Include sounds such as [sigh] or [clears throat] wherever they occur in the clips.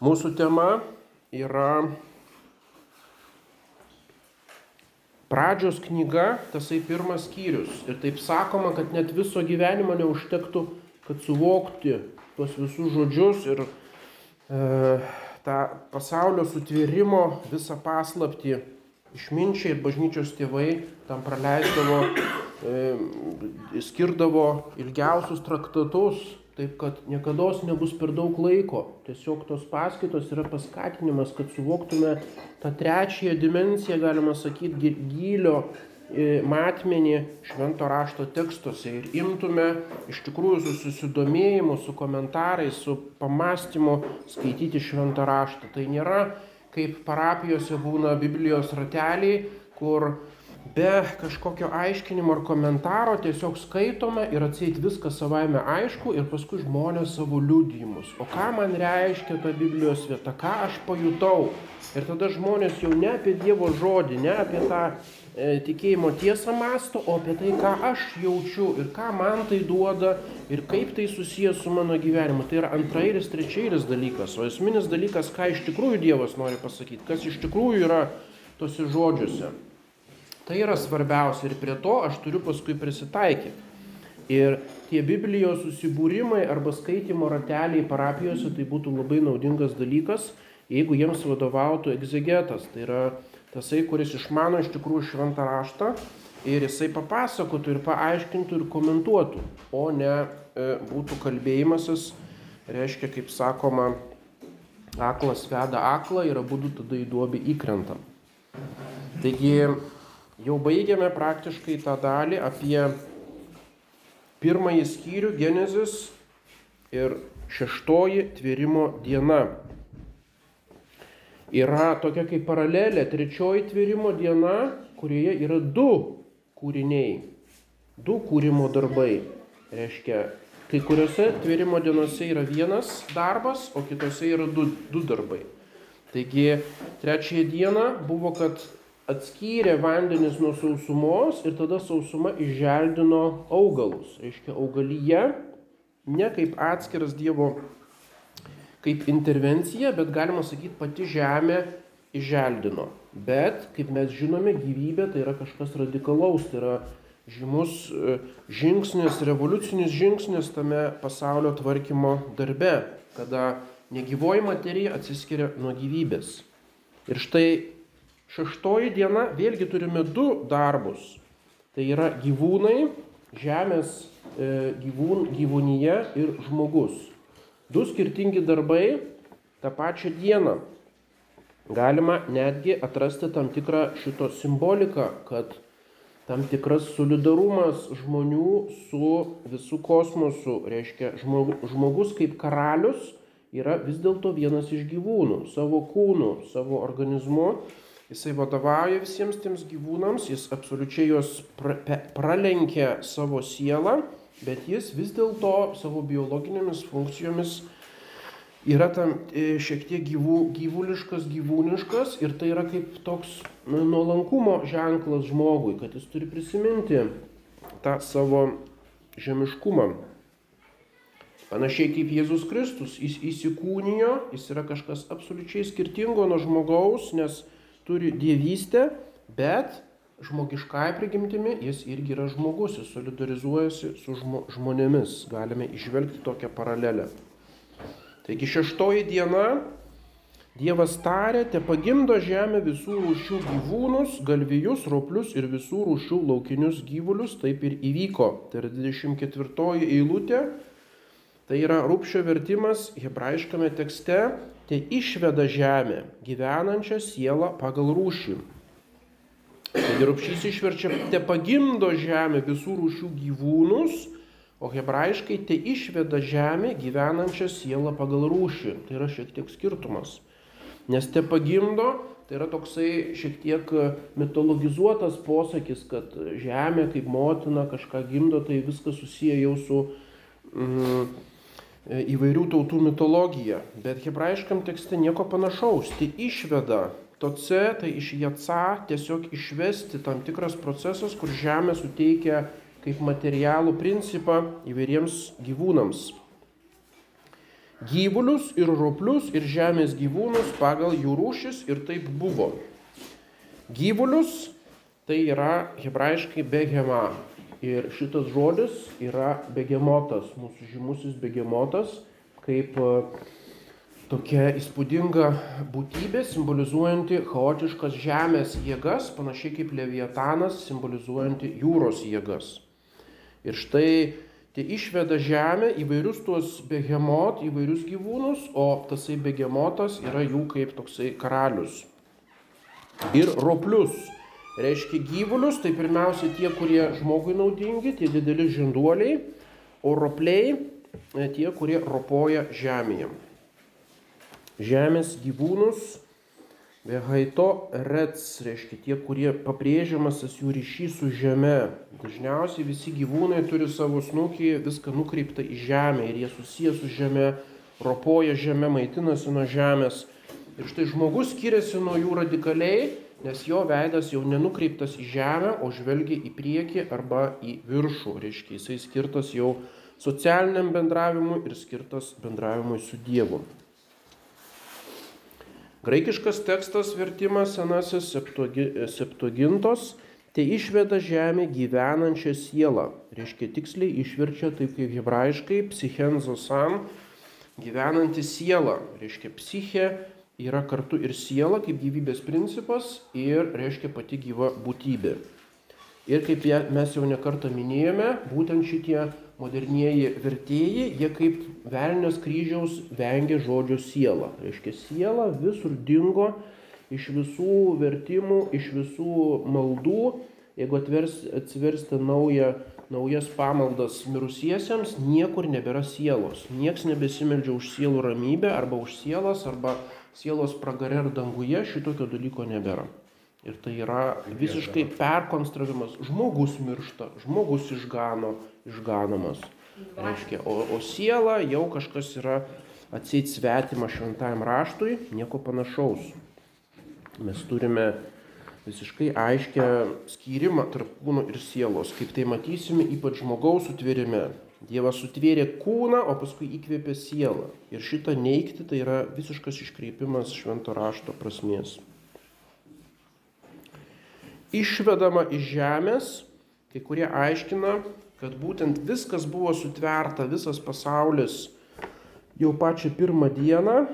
Mūsų tema yra pradžios knyga, tasai pirmas skyrius. Ir taip sakoma, kad net viso gyvenimo neužtektų, kad suvokti tuos visus žodžius ir e, tą pasaulio sutvėrimo visą paslapti išminčiai ir bažnyčios tėvai tam praleisdavo, e, skirdavo ilgiausius traktatus, taip kad niekada nebus per daug laiko. Tiesiog tos paskaitos yra paskatinimas, kad suvoktume tą trečiąją dimenciją, galima sakyti, gylio e, matmenį švento rašto tekstuose ir imtume iš tikrųjų su susidomėjimu, su komentarais, su pamastymu skaityti šventą raštą. Tai nėra kaip parapijose būna Biblijos rateliai, kur be kažkokio aiškinimo ar komentaro tiesiog skaitome ir atseit viskas savaime aišku ir paskui žmonės savo liudijimus. O ką man reiškia ta Biblijos vieta, ką aš pajutau. Ir tada žmonės jau ne apie Dievo žodį, ne apie tą e, tikėjimo tiesą masto, o apie tai, ką aš jaučiu ir ką man tai duoda ir kaip tai susijęs su mano gyvenimu. Tai yra antrairis, trečiairis dalykas, o esminis dalykas, ką iš tikrųjų Dievas nori pasakyti, kas iš tikrųjų yra tose žodžiuose. Tai yra svarbiausia ir prie to aš turiu paskui prisitaikyti. Ir tie Biblijos susibūrimai arba skaitimo rateliai parapijose tai būtų labai naudingas dalykas, jeigu jiems vadovautų egzegetas. Tai yra tasai, kuris išmano iš tikrųjų šventą raštą ir jisai papasakotų ir paaiškintų ir komentuotų, o ne e, būtų kalbėjimasis, reiškia, kaip sakoma, aklas veda aklą ir abu tada į duobį įkrenta. Taigi jau baigėme praktiškai tą dalį apie pirmąjį skyrių Genezis ir šeštoji tvėrimo diena. Yra tokia kaip paralelė, trečioji tvėrimo diena, kurioje yra du kūriniai, du kūrimo darbai. Reiškia, kai kuriuose tvėrimo dienose yra vienas darbas, o kitose yra du, du darbai. Taigi trečiąją dieną buvo, kad atskyrė vandenis nuo sausumos ir tada sausuma išželdino augalus. Reiškia, augalyje ne kaip atskiras Dievo, kaip intervencija, bet galima sakyti pati žemė išželdino. Bet, kaip mes žinome, gyvybė tai yra kažkas radikalaus, tai yra žymus e, žingsnis, revoliucinis žingsnis tame pasaulio tvarkymo darbe, kada negyvoji materija atsiskiria nuo gyvybės. Ir štai Šeštoji diena vėlgi turime du darbus. Tai yra gyvūnai, žemės e, gyvūn, gyvūnyje ir žmogus. Du skirtingi darbai tą pačią dieną. Galima netgi atrasti tam tikrą šito simboliką, kad tam tikras solidarumas žmonių su visų kosmosu, reiškia žmogus kaip karalius yra vis dėlto vienas iš gyvūnų, savo kūnu, savo organizmu Jisai vadovauja visiems tiems gyvūnams, jis absoliučiai juos pra, pralenkia savo sielą, bet jis vis dėlto savo biologinėmis funkcijomis yra tam e, šiek tiek gyvų, gyvuliškas, gyvūniškas ir tai yra kaip toks nu, nuolankumo ženklas žmogui, kad jis turi prisiminti tą savo žemiškumą. Panašiai kaip Jėzus Kristus, jis įsikūnijo, jis yra kažkas absoliučiai skirtingo nuo žmogaus, nes turi dievystę, bet žmogiškąją prigimtimi jis irgi yra žmogus, jis solidarizuojasi su žmo, žmonėmis. Galime išvelgti tokią paralelę. Taigi šeštoji diena Dievas tarė, te pagimdo žemę visų rūšių gyvūnus, galvijus, roplius ir visų rūšių laukinius gyvulius, taip ir įvyko. Tai yra 24 eilutė, tai yra rūpšio vertimas hebrajiškame tekste, te išveda žemę gyvenančią sielą pagal rūšį. Taigi rupšys išverčia, te pagimdo žemę visų rūšių gyvūnus, o hebrajiškai te išveda žemę gyvenančią sielą pagal rūšį. Tai yra šiek tiek skirtumas. Nes te pagimdo, tai yra toksai šiek tiek mitologizuotas posakis, kad žemė kaip motina kažką gimdo, tai viskas susiję jau su mm, įvairių tautų mitologija, bet hebrajiškam tekste nieko panašaus. Tai išveda, toce, tai iš jaca tiesiog išvesti tam tikras procesas, kur žemė suteikia kaip materialų principą įvairiems gyvūnams. gyvulius ir roplius ir žemės gyvūnus pagal jų rūšis ir taip buvo. Gyvulius tai yra hebrajiškai behema. Ir šitas žodis yra begemotas, mūsų žymusis begemotas, kaip e, tokia įspūdinga būtybė, simbolizuojanti chaotiškas žemės jėgas, panašiai kaip leviatanas, simbolizuojanti jūros jėgas. Ir štai tai išveda žemę įvairius tuos begemot, įvairius gyvūnus, o tasai begemotas yra jų kaip toksai karalius. Ir roplius reiškia gyvulius, tai pirmiausia tie, kurie žmogui naudingi, tie dideli žinduoliai, o ropliai e, tie, kurie ropoja žemėje. Žemės gyvūnus, behaito rets, reiškia tie, kurie pabrėžiamas tas jų ryšys su žeme. Dažniausiai visi gyvūnai turi savo snukį, viską nukreipta į žemę ir jie susijęs su žeme, ropoja žemę, maitinasi nuo žemės. Ir štai žmogus skiriasi nuo jų radikaliai nes jo veidas jau nenukreiptas į žemę, o žvelgia į priekį arba į viršų. Reiškia, jisai skirtas jau socialiniam bendravimui ir skirtas bendravimui su Dievu. Graikiškas tekstas vertimas senasis septuagintos, tai išveda žemė gyvenančią sielą. Reiškia, tiksliai išverčia taip kaip hebrajiškai psichenzosan, gyvenanti siela. Reiškia, psiche yra kartu ir siela kaip gyvybės principas ir reiškia pati gyva būtybė. Ir kaip mes jau nekartą minėjome, būtent šitie modernieji vertėjai, jie kaip velnės kryžiaus vengia žodžio siela. Reiškia, siela visur dingo iš visų vertimų, iš visų maldų. Jeigu atvers, atsiversti naują, naujas pamaldas mirusiesiems, niekur nebėra sielos. Niekas nebesimeldžia už sielų ramybę arba už sielas arba sielos pragare ar danguje šitokio dalyko nebėra. Ir tai yra visiškai perkonstravimas. Žmogus miršta, žmogus išgano, išganomas. Reiškia, o, o siela jau kažkas yra atseit svetima šventajam raštui, nieko panašaus. Mes turime visiškai aiškę skyrimą tarp kūno ir sielos. Kaip tai matysime, ypač žmogaus sutvėrime. Dievas sutvėrė kūną, o paskui įkvėpė sielą. Ir šitą neikti tai yra visiškas iškreipimas švento rašto prasmės. Išvedama iš žemės, kai kurie aiškina, kad būtent viskas buvo sutverta, visas pasaulis jau pačią pirmą dieną,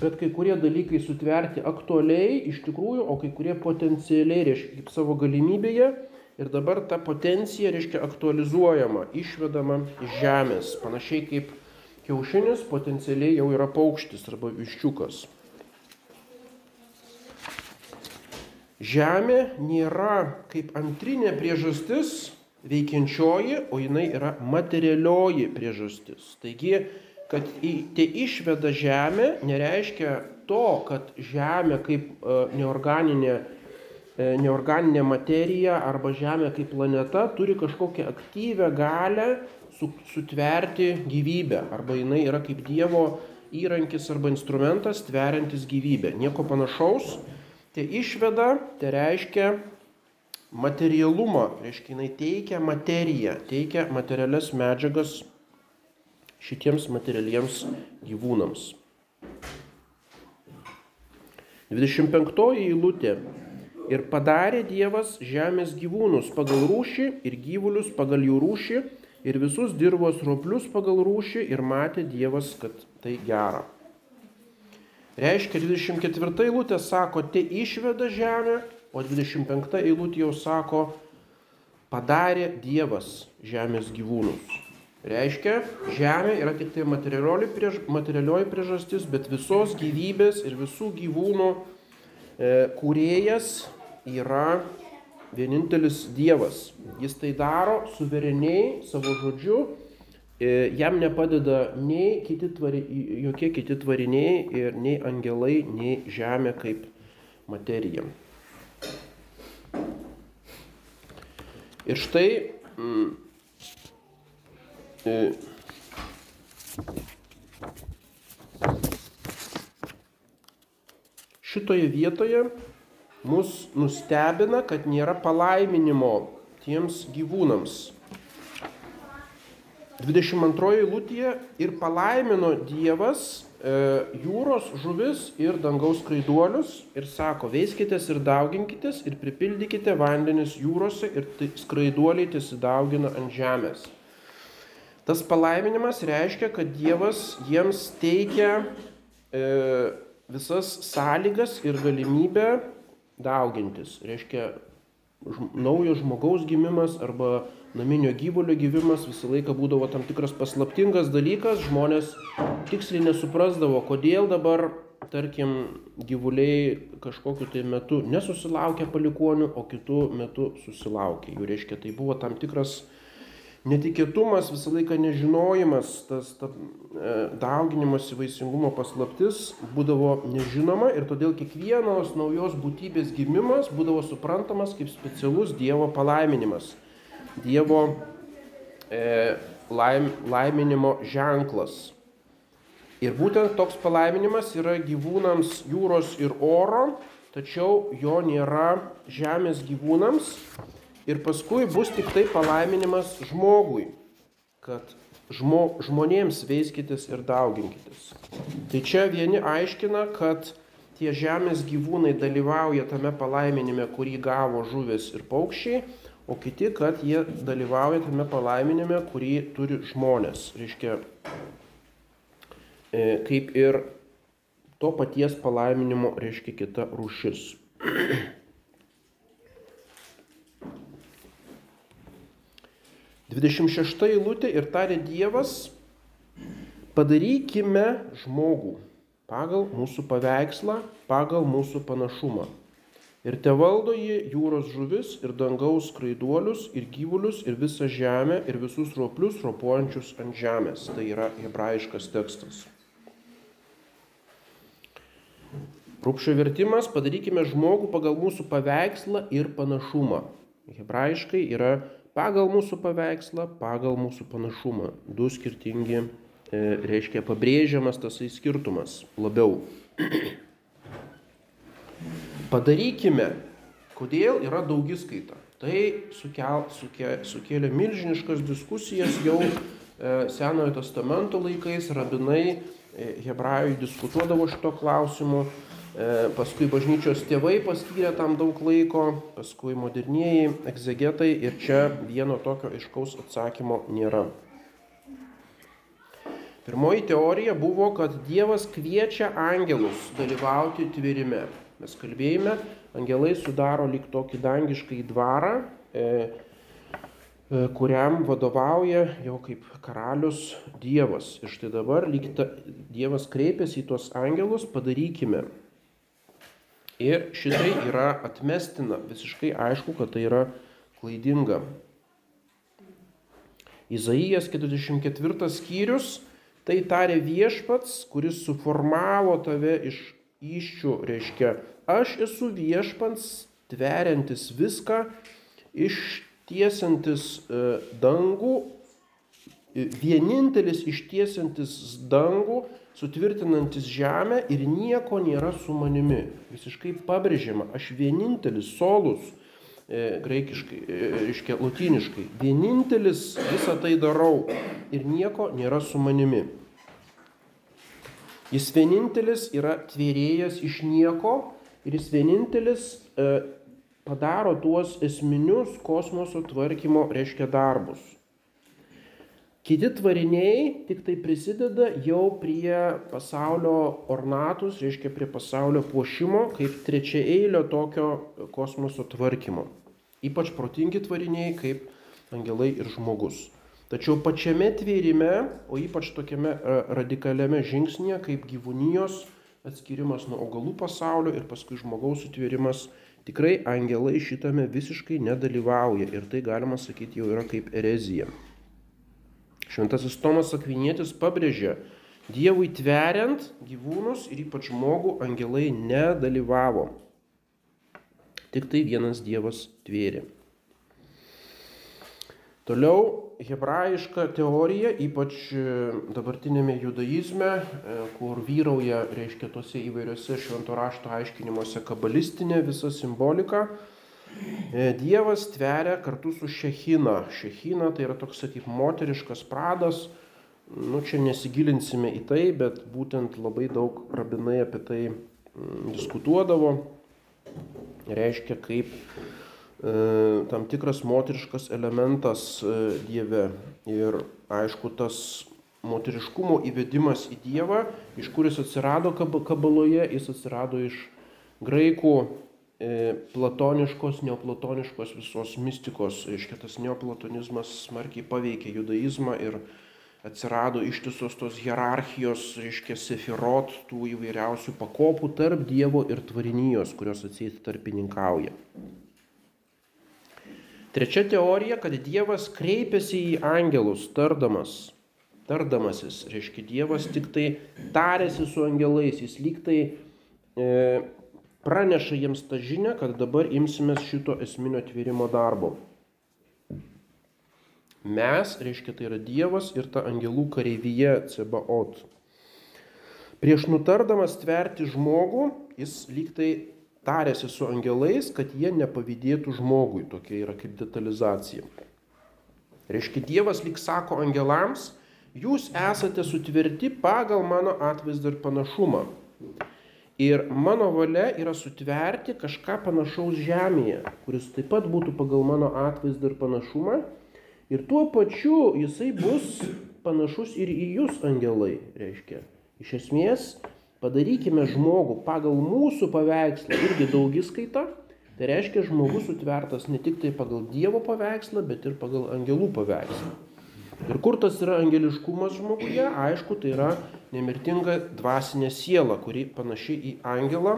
bet kai kurie dalykai sutverti aktualiai iš tikrųjų, o kai kurie potencialiai, reiškia, kaip savo galimybėje ir dabar ta potencija, reiškia, aktualizuojama, išvedama iš žemės, panašiai kaip kiaušinis potencialiai jau yra paukštis arba viščiukas. Žemė nėra kaip antrinė priežastis veikiančioji, o jinai yra materialioji priežastis. Taigi, kad tai išveda žemė, nereiškia to, kad žemė kaip e, neorganinė neorganinė materija arba Žemė kaip planeta turi kažkokią aktyvę galę su, sutverti gyvybę, arba jinai yra kaip Dievo įrankis arba instrumentas tveriantis gyvybę. Nieko panašaus. Tai išveda, tai reiškia materialumą, reiškia jinai teikia materiją, teikia materialias medžiagas šitiems materialiems gyvūnams. 25 eilutė Ir padarė Dievas žemės gyvūnus pagal rūšį ir gyvulius pagal jų rūšį ir visus dirvos roplius pagal rūšį ir matė Dievas, kad tai gera. Reiškia, 24 eilutė sako, te išveda žemę, o 25 eilutė jau sako, padarė Dievas žemės gyvūnus. Reiškia, žemė yra tik tai materialioji priežastis, bet visos gyvybės ir visų gyvūnų e, kūrėjas yra vienintelis Dievas. Jis tai daro suvereniai savo žodžiu, e, jam nepadeda nei kiti tvari, jokie kiti tvariniai ir nei angelai, nei žemė kaip materija. Ir štai mm, e, šitoje vietoje mus nustebina, kad nėra palaiminimo tiems gyvūnams. 22 eilutėje ir palaimino Dievas e, jūros žuvis ir dangaus skraiduolius ir sako, veiskitės ir dauginkitės ir pripildykite vandenis jūrose ir skraiduoliai tiesidaugina ant žemės. Tas palaiminimas reiškia, kad Dievas jiems teikia e, visas sąlygas ir galimybę daugintis. Reiškia, žm naujo žmogaus gimimas arba naminio gyvulio gyvimas visą laiką būdavo tam tikras paslaptingas dalykas, žmonės tiksliai nesuprasdavo, kodėl dabar, tarkim, gyvuliai kažkokiu tai metu nesusilaukia palikonių, o kitų metu susilaukia. Jų reiškia, tai buvo tam tikras netikėtumas, visą laiką nežinojimas, tas ta, e, dauginimas įvaisingumo paslaptis būdavo nežinoma ir todėl kiekvienos naujos būtybės gimimas būdavo suprantamas kaip specialus Dievo palaiminimas, Dievo e, laim, laiminimo ženklas. Ir būtent toks palaiminimas yra gyvūnams jūros ir oro, tačiau jo nėra žemės gyvūnams Ir paskui bus tik tai palaiminimas žmogui, kad žmo, žmonėms veiskitės ir dauginkitės. Tai čia vieni aiškina, kad tie žemės gyvūnai dalyvauja tame palaiminime, kurį gavo žuvis ir paukščiai, o kiti, kad jie dalyvauja tame palaiminime, kurį turi žmonės. Reiškia, e, kaip ir to paties palaiminimo reiškia kita rūšis. [clears throat] 26 eilutė ir tarė Dievas, padarykime žmogų pagal mūsų paveikslą, pagal mūsų panašumą. Ir te valdo jį jūros žuvis ir dangaus skraiduolius ir gyvulius ir visą žemę ir visus roplius ropuojančius ant žemės. Tai yra hebrajiškas tekstas. Rūpšio vertimas padarykime žmogų pagal mūsų paveikslą ir panašumą. Hebrajiškai yra pagal mūsų paveikslą, pagal mūsų panašumą. Du skirtingi, e, reiškia, pabrėžiamas tasai skirtumas labiau. [clears throat] Padarykime, kodėl yra daugiskaita. Tai sukel, suke, sukėlė milžiniškas diskusijas jau e, Senojo testamento laikais, rabinai e, hebrajų diskutuodavo šito klausimu. E, paskui bažnyčios tėvai paskyrė tam daug laiko, paskui modernieji egzegetai ir čia vieno tokio aiškaus atsakymo nėra. Pirmoji teorija buvo, kad Dievas kviečia angelus dalyvauti tvėrime. Mes kalbėjome, angelai sudaro lyg tokį dangišką dvarą, e, e, kuriam vadovauja jau kaip karalius Dievas. Ir štai dabar lyg ta, Dievas kreipiasi į tuos angelus, padarykime Ir šitai yra atmestina, visiškai aišku, kad tai yra klaidinga. Izaijas 44 skyrius, tai tarė viešpats, kuris suformavo tave iš iščių, reiškia, aš esu viešpats, tveriantis viską, ištiesantis e, dangų, vienintelis ištiesantis dangų sutvirtinantis žemę ir nieko nėra su manimi. Visiškai pabrėžiama, aš vienintelis solus, e, graikiškai, e, reiškia latiniškai, vienintelis visą tai darau ir nieko nėra su manimi. Jis vienintelis yra tvėrėjas iš nieko ir jis vienintelis e, padaro tuos esminius kosmoso tvarkymo, reiškia, darbus. Kiti tvariniai tik tai prisideda jau prie pasaulio ornatus, reiškia prie pasaulio puošimo, kaip trečia eilio tokio kosmoso tvarkymo. Ypač protingi tvariniai kaip angelai ir žmogus. Tačiau pačiame tvėrime, o ypač tokiame e, radikaliame žingsnėje kaip gyvūnijos atskirimas nuo augalų pasaulio ir paskui žmogaus sutvėrimas, tikrai angelai šitame visiškai nedalyvauja ir tai galima sakyti jau yra kaip erezija. Šventasis Tomas Akvinietis pabrėžė, Dievui tveriant gyvūnus ir ypač žmogų angelai nedalyvavo. Tik tai vienas Dievas tvėrė. Toliau hebrajiška teorija, ypač e, dabartinėme judaizme, e, kur vyrauja, reiškia, tose įvairiose švento rašto aiškinimuose kabalistinė visa simbolika, Dievas tveria kartu su Šechina. Šechina tai yra toks kaip moteriškas pradas. Nu, čia nesigilinsime į tai, bet būtent labai daug rabinai apie tai mm, diskutuodavo. Reiškia kaip e, tam tikras moteriškas elementas e, Dieve. Ir aišku, tas moteriškumo įvedimas į Dievą, iš kur jis atsirado kabaloje, jis atsirado iš graikų E, platoniškos, neoplatoniškos visos mistikos, reiškia tas neoplatonizmas smarkiai paveikė judaizmą ir atsirado ištisos tos hierarchijos, reiškia sefirot, tų įvairiausių pakopų tarp Dievo ir tvarinijos, kurios atsėti tarpininkauja. Trečia teorija, kad Dievas kreipiasi į angelus, tardamas, tardamasis, reiškia Dievas tik tai tarėsi su angelais, jis lyg tai e, praneša jiems tą žinią, kad dabar imsimės šito esminio atvėrimo darbo. Mes, reiškia, tai yra Dievas ir ta angelų kareivyje Cebaot. Prieš nutardamas tverti žmogų, jis lyg tai tarėsi su angelais, kad jie nepavydėtų žmogui. Tokia yra kaip detalizacija. Reiškia, Dievas lyg sako angelams, jūs esate sutvirti pagal mano atvaizdą ir panašumą. Ir mano valia yra sutverti kažką panašaus žemėje, kuris taip pat būtų pagal mano atvaizdą ir panašumą. Ir tuo pačiu jisai bus panašus ir į jūs, angelai, reiškia. Iš esmės, padarykime žmogų pagal mūsų paveikslą irgi daugiskaita. Tai reiškia, žmogus sutvertas ne tik tai pagal Dievo paveikslą, bet ir pagal angelų paveikslą. Ir kur tas yra angeliškumas žmoguje? Aišku, tai yra nemirtinga dvasinė siela, kuri panaši į angelą.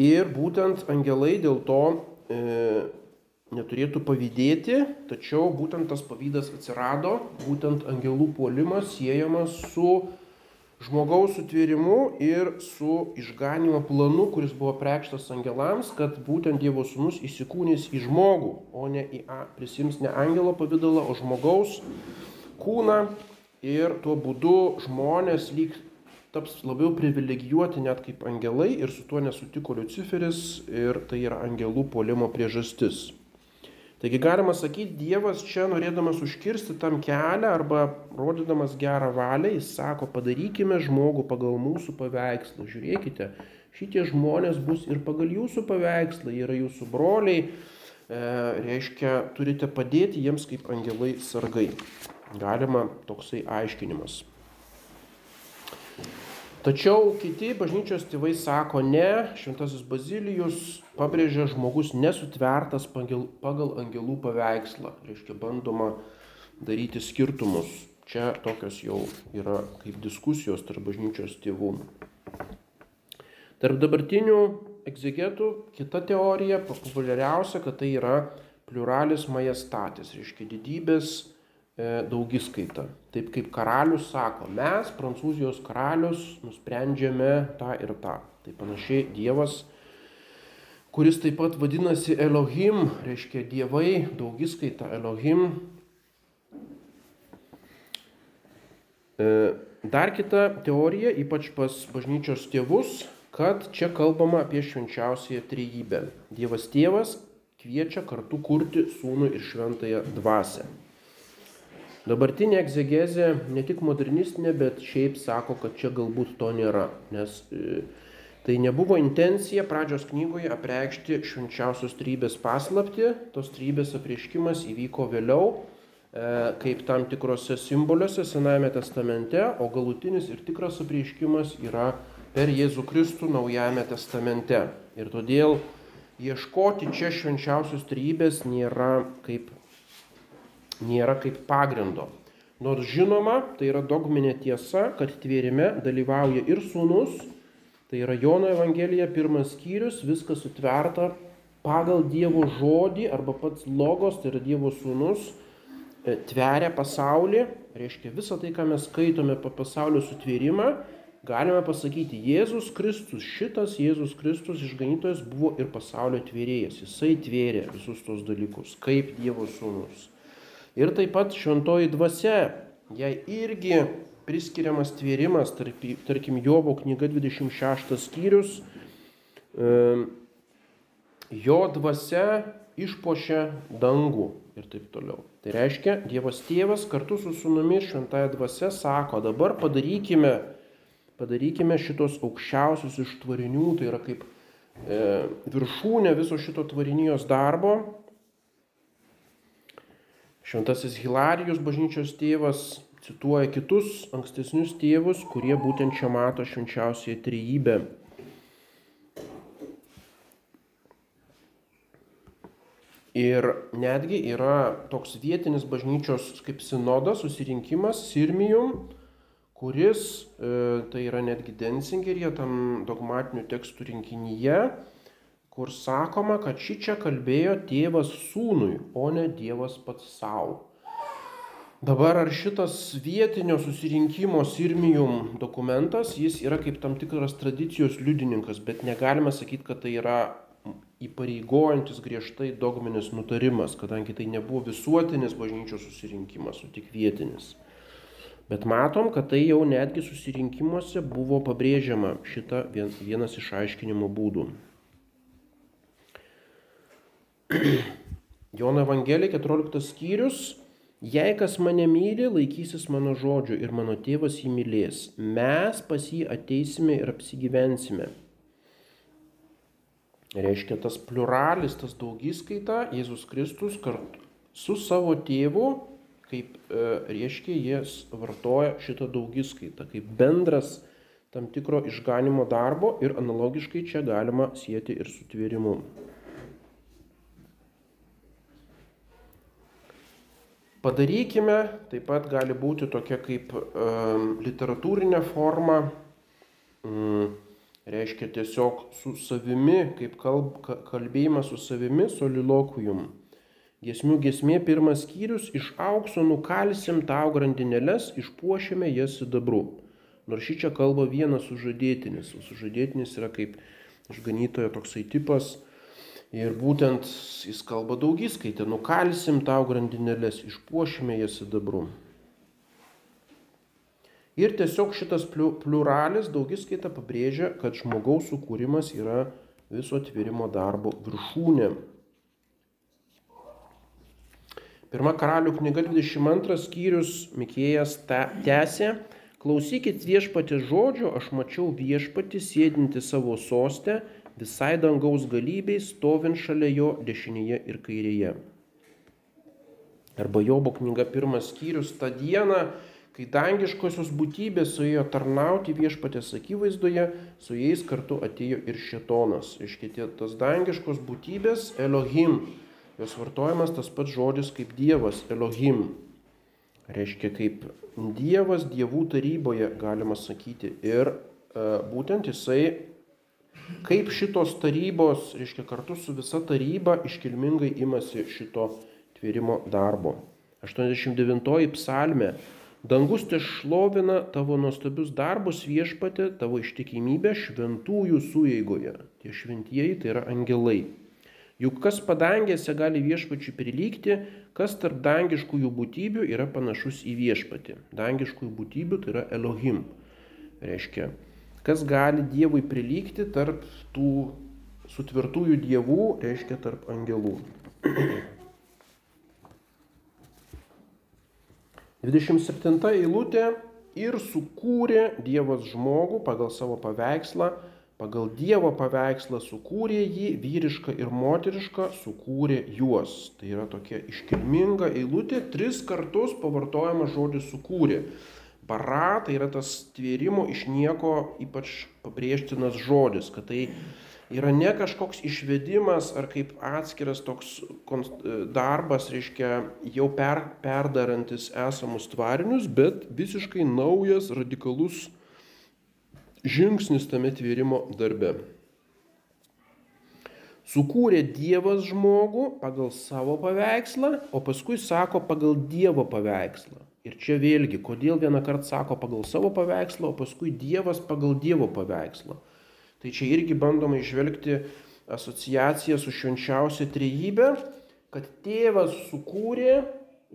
Ir būtent angelai dėl to e, neturėtų pavydėti, tačiau būtent tas pavydas atsirado, būtent angelų puolimas siejamas su žmogaus sutvėrimu ir su išganimo planu, kuris buvo prekštas angelams, kad būtent Dievo sūnus įsikūnys į žmogų, o ne į, prisims ne angelo pavydalą, o žmogaus kūną ir tuo būdu žmonės lyg taps labiau privilegijuoti net kaip angelai ir su tuo nesutiko Luciferis ir tai yra angelų polimo priežastis. Taigi galima sakyti, Dievas čia norėdamas užkirsti tam kelią arba rodydamas gerą valią, jis sako, padarykime žmogų pagal mūsų paveikslą. Žiūrėkite, šitie žmonės bus ir pagal jūsų paveikslą, jie yra jūsų broliai, e, reiškia, turite padėti jiems kaip angelai sargai. Galima toksai aiškinimas. Tačiau kiti bažnyčios tėvai sako ne, šventasis Bazilijus pabrėžia žmogus nesutvertas pagal, angelų paveikslą. Reiškia, bandoma daryti skirtumus. Čia tokios jau yra kaip diskusijos tarp bažnyčios tėvų. Tarp dabartinių egzegetų kita teorija, populiariausia, kad tai yra pluralis majestatis, reiškia didybės daugiskaita. Taip kaip karalius sako, mes, Prancūzijos karalius, nusprendžiame tą ir tą. Tai panašiai Dievas, kuris taip pat vadinasi Elohim, reiškia dievai, daugiskaita Elohim. E, dar kita teorija, ypač pas bažnyčios tėvus, kad čia kalbama apie švenčiausiąją trejybę. Dievas tėvas kviečia kartu kurti sūnų ir šventąją dvasę. Dabartinė egzegezė ne tik modernistinė, bet šiaip sako, kad čia galbūt to nėra, nes e, tai nebuvo intencija pradžios knygoje apreikšti švenčiausios trybės paslapti, tos trybės apreiškimas įvyko vėliau, e, kaip tam tikrose simboliuose Senajame testamente, o galutinis ir tikras apreiškimas yra per Jėzų Kristų Naujajame testamente. Ir todėl ieškoti čia švenčiausios trybės nėra kaip nėra kaip pagrindo. Nors žinoma, tai yra dogminė tiesa, kad tvėrime dalyvauja ir sūnus, tai yra Jono Evangelija, pirmas skyrius, viskas sutverta pagal Dievo žodį arba pats logos, tai yra Dievo sūnus, e, tveria pasaulį, reiškia visą tai, ką mes skaitome apie pasaulio sutvėrimą, galime pasakyti, Jėzus Kristus, šitas Jėzus Kristus išganytojas buvo ir pasaulio tvėrėjas, jisai tvėrė visus tos dalykus, kaip Dievo sūnus. Ir taip pat šventoji dvasia, jai irgi priskiriamas tvėrimas, tarkim Jobo knyga 26 skyrius, jo dvasia išpošia dangų ir taip toliau. Tai reiškia, Dievas tėvas kartu su sunumi šventąją dvasia sako, dabar padarykime, padarykime šitos aukščiausius iš tvarinių, tai yra kaip e, viršūnė viso šito tvarinijos darbo. Šventasis Hilarijus bažnyčios tėvas cituoja kitus ankstesnius tėvus, kurie būtent čia mato švenčiausiai trejybę. Ir netgi yra toks vietinis bažnyčios kaip sinodas, susirinkimas Sirmijum, kuris, e, tai yra netgi Densingeryje, tam dogmatinių tekstų rinkinyje, kur sakoma, kad ši čia kalbėjo tėvas sūnui, o ne Dievas pats savo. Dabar ar šitas vietinio susirinkimo Sirmijum dokumentas, jis yra kaip tam tikras tradicijos liudininkas, bet negalime sakyti, kad tai yra įpareigojantis griežtai dogminis nutarimas, kadangi tai nebuvo visuotinis bažnyčios susirinkimas, o tik vietinis. Bet matom, kad tai jau netgi susirinkimuose buvo pabrėžiama šita vienas iš aiškinimo būdų. Jono Evangelija 14 skyrius Jei kas mane myli, laikysis mano žodžių ir mano tėvas jį mylės. Mes pas jį ateisime ir apsigyvensime. Reiškia tas pluralis, tas daugiskaita, Jėzus Kristus kartu su savo tėvu, kaip e, reiškia, jis vartoja šitą daugiskaitą, kaip bendras tam tikro išganimo darbo ir analogiškai čia galima sieti ir su tvėrimu. Padarykime, taip pat gali būti tokia kaip um, literatūrinė forma, um, reiškia tiesiog su savimi, kaip kalb, kalbėjimas su savimi, solilokujum. Gesmių gesmė pirmas skyrius - iš aukso nukalsim tau grandinėlės, išpuošėme jas sidabru. Nors šį čia kalba vienas sužadėtinis, o sužadėtinis yra kaip išganytojo toksai tipas, Ir būtent jis kalba daugiskaitę, nukalsim tau grandinėlės, išpuošime jas sidabru. Ir tiesiog šitas pluralis daugiskaita pabrėžia, kad žmogaus sukūrimas yra viso atvėrimo darbo viršūnė. Pirma karalių knyga 22 skyrius Mikėjas tęsė, klausykit viešpatį žodžio, aš mačiau viešpatį sėdinti savo sostę visai dangaus galybei stovint šalia jo dešinėje ir kairėje. Arba Jobo knyga pirmas skyrius tą dieną, kai dangiškosios būtybės suėjo tarnauti viešpatės akivaizdoje, su jais kartu atėjo ir šetonas. Iškėtė tas dangiškos būtybės Elohim. Jos vartojamas tas pats žodis kaip Dievas Elohim. Reiškia kaip Dievas dievų taryboje galima sakyti. Ir e, būtent jisai kaip šitos tarybos, reiškia kartu su visa taryba iškilmingai imasi šito tvėrimo darbo. 89 psalmė. Dangus te šlovina tavo nuostabius darbus viešpatė, tavo ištikimybę šventųjų sueigoje. Tie šventieji tai yra angelai. Juk kas padangėse gali viešpačiui prilygti, kas tarp dangiškųjų būtybių yra panašus į viešpatį. Dangiškųjų būtybių tai yra Elohim. Reiškia, kas gali Dievui prilygti tarp tų sutvirtųjų dievų, reiškia tarp angelų. 27 eilutė ir sukūrė Dievas žmogų pagal savo paveikslą, pagal Dievo paveikslą sukūrė jį, vyrišką ir moterišką sukūrė juos. Tai yra tokia iškilminga eilutė, tris kartus pavartojama žodis sukūrė. Bara tai yra tas tvėrimo iš nieko ypač pabrėžtinas žodis, kad tai yra ne kažkoks išvedimas ar kaip atskiras toks darbas, reiškia jau per, perdarantis esamus tvarinius, bet visiškai naujas, radikalus žingsnis tame tvėrimo darbe. Sukūrė Dievas žmogų pagal savo paveikslą, o paskui sako pagal Dievo paveikslą. Ir čia vėlgi, kodėl vieną kartą sako pagal savo paveikslą, o paskui Dievas pagal Dievo paveikslą. Tai čia irgi bandoma išvelgti asociaciją su švenčiausia trejybė, kad tėvas sukūrė,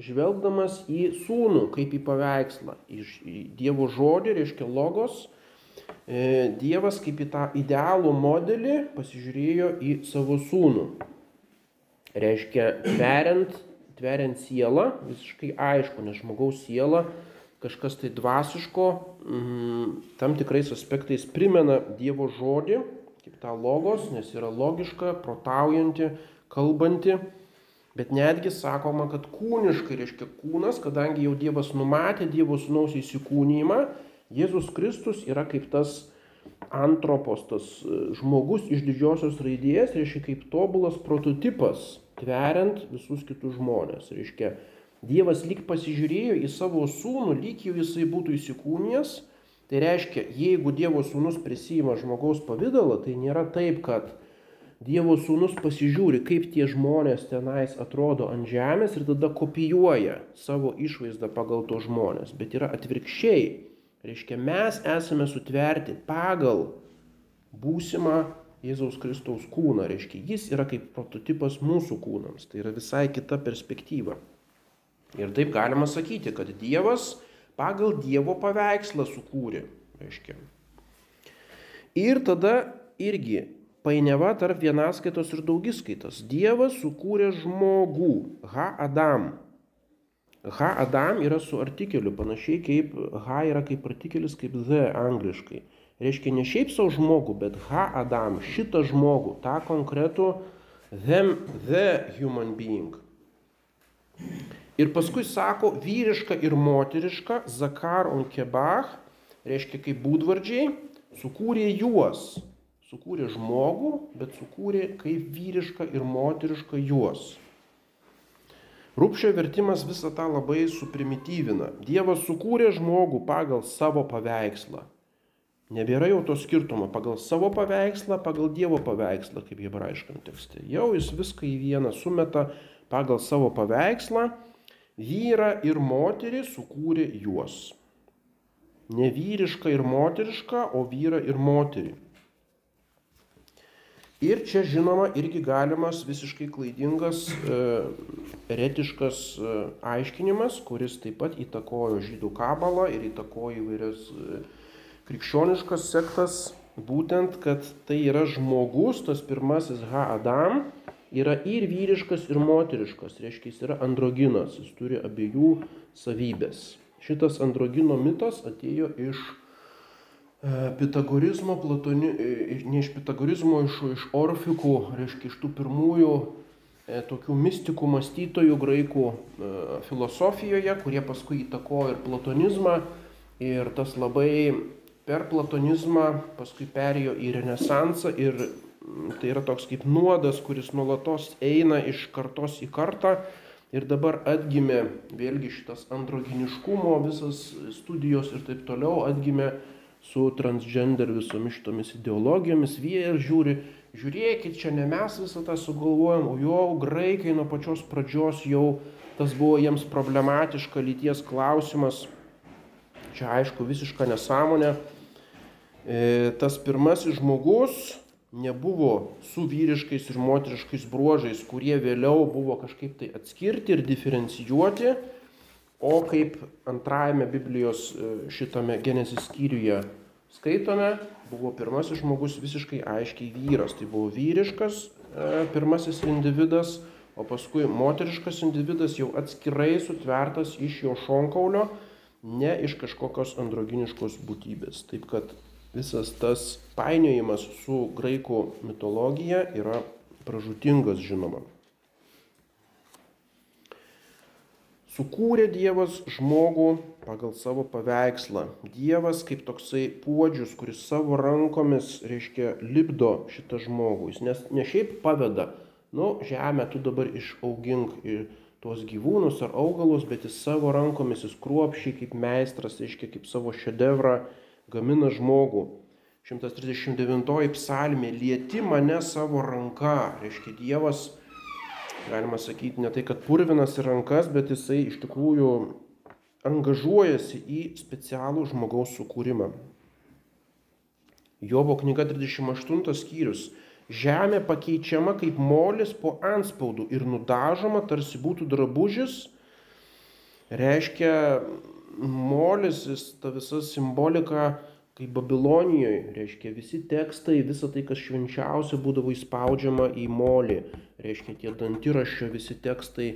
žvelgdamas į sūnų kaip į paveikslą, į Dievo žodį, reiškia logos, e, Dievas kaip į tą idealų modelį pasižiūrėjo į savo sūnų. Reiškia, tveriant, tveriant sielą, visiškai aišku, nes žmogaus siela kažkas tai dvasiško, mm, tam tikrais aspektais primena Dievo žodį, kaip tą logos, nes yra logiška, protaujanti, kalbanti. Bet netgi sakoma, kad kūniškai reiškia kūnas, kadangi jau Dievas numatė Dievo sūnaus įsikūnymą, Jėzus Kristus yra kaip tas antropos, tas e, žmogus iš didžiosios raidės, reiškia kaip tobulas prototipas, tveriant visus kitus žmonės. Reiškia, Dievas lyg pasižiūrėjo į savo sūnų, lyg jau jisai būtų įsikūnijęs. Tai reiškia, jeigu Dievo sūnus prisima žmogaus pavydalą, tai nėra taip, kad Dievo sūnus pasižiūri, kaip tie žmonės tenais atrodo ant žemės ir tada kopijuoja savo išvaizdą pagal to žmonės. Bet yra atvirkščiai. Reiškia, mes esame sutverti pagal būsimą Jėzaus Kristaus kūną. Reiškia, jis yra kaip prototipas mūsų kūnams. Tai yra visai kita perspektyva. Ir taip galima sakyti, kad Dievas pagal Dievo paveikslą sukūrė. Reiškia. Ir tada irgi painiava tarp vienaskaitos ir daugiskaitos. Dievas sukūrė žmogų, ha Adam. Ha Adam yra su artikeliu, panašiai kaip ha yra kaip artikelis, kaip the angliškai. Reiškia ne šiaip savo žmogų, bet ha Adam, šitą žmogų, tą konkretų them, the human being. Ir paskui sako vyriška ir moteriška, zakar on kebach, reiškia kaip būdvardžiai, sukūrė juos. Sukūrė žmogų, bet sukūrė kaip vyriška ir moteriška juos. Rūpšio vertimas visą tą labai suprimityvina. Dievas sukūrė žmogų pagal savo paveikslą. Nebėra jau to skirtumo pagal savo paveikslą, pagal Dievo paveikslą, kaip hebrajiškam tekste. Jau jis viską į vieną sumeta pagal savo paveikslą vyrą ir moterį sukūrė juos. Ne vyrišką ir moterišką, o vyrą ir moterį. Ir čia žinoma irgi galimas visiškai klaidingas, e, eretiškas e, aiškinimas, kuris taip pat įtakojo žydų kabalą ir įtakojo įvairias e, krikščioniškas sektas, būtent, kad tai yra žmogus, tas pirmasis Ha Adam, yra ir vyriškas, ir moteriškas, reiškia jis yra androginas, jis turi abiejų savybės. Šitas androgino mitas atėjo iš e, Pitagorizmo, platoni, e, ne iš Pitagorizmo, iš, iš Orfikų, reiškia iš tų pirmųjų e, tokių mistikų mąstytojų graikų filosofijoje, kurie paskui įtakojo ir platonizmą. Ir tas labai per platonizmą paskui perėjo į renesansą ir tai yra toks kaip nuodas, kuris nuolatos eina iš kartos į kartą. Ir dabar atgimė vėlgi šitas androginiškumo, visas studijos ir taip toliau atgimė su transgender visomis šitomis ideologijomis. Jie ir žiūri, žiūrėkit, čia ne mes visą tą sugalvojom, o jau graikai nuo pačios pradžios jau tas buvo jiems problematiška lyties klausimas. Čia aišku visiška nesąmonė. E, tas pirmasis žmogus nebuvo su vyriškais ir moteriškais bruožais, kurie vėliau buvo kažkaip tai atskirti ir diferencijuoti, o kaip antrajame Biblijos e, šitame Genesis skyriuje skaitome, buvo pirmasis žmogus visiškai aiškiai vyras. Tai buvo vyriškas e, pirmasis individas, o paskui moteriškas individas jau atskirai sutvertas iš jo šonkaulio, ne iš kažkokios androginiškos būtybės. Taip kad visas tas painiojimas su graikų mitologija yra pražutingas žinoma. Sukūrė Dievas žmogų pagal savo paveikslą. Dievas kaip toksai puodžius, kuris savo rankomis, reiškia, lipdo šitą žmogų. Jis nes, ne šiaip paveda, nu, žemę tu dabar išaugink ir tuos gyvūnus ar augalus, bet jis savo rankomis, jis kruopšiai kaip meistras, reiškia, kaip savo šedevrą gamina žmogų. 139 psalmė, lieti mane savo ranka, reiškia Dievas, galima sakyti, ne tai, kad purvinas į rankas, bet jisai iš tikrųjų angažuojasi į specialų žmogaus sukūrimą. Jobo knyga 38 skyrius. Žemė pakeičiama kaip molis po anspaudų ir nudažoma, tarsi būtų drabužis. Reiškia, molis, ta visa simbolika kaip Babilonijoje, reiškia visi tekstai, visa tai, kas švenčiausia, būdavo įspaudžiama į molį, reiškia tie dantiraščio visi tekstai,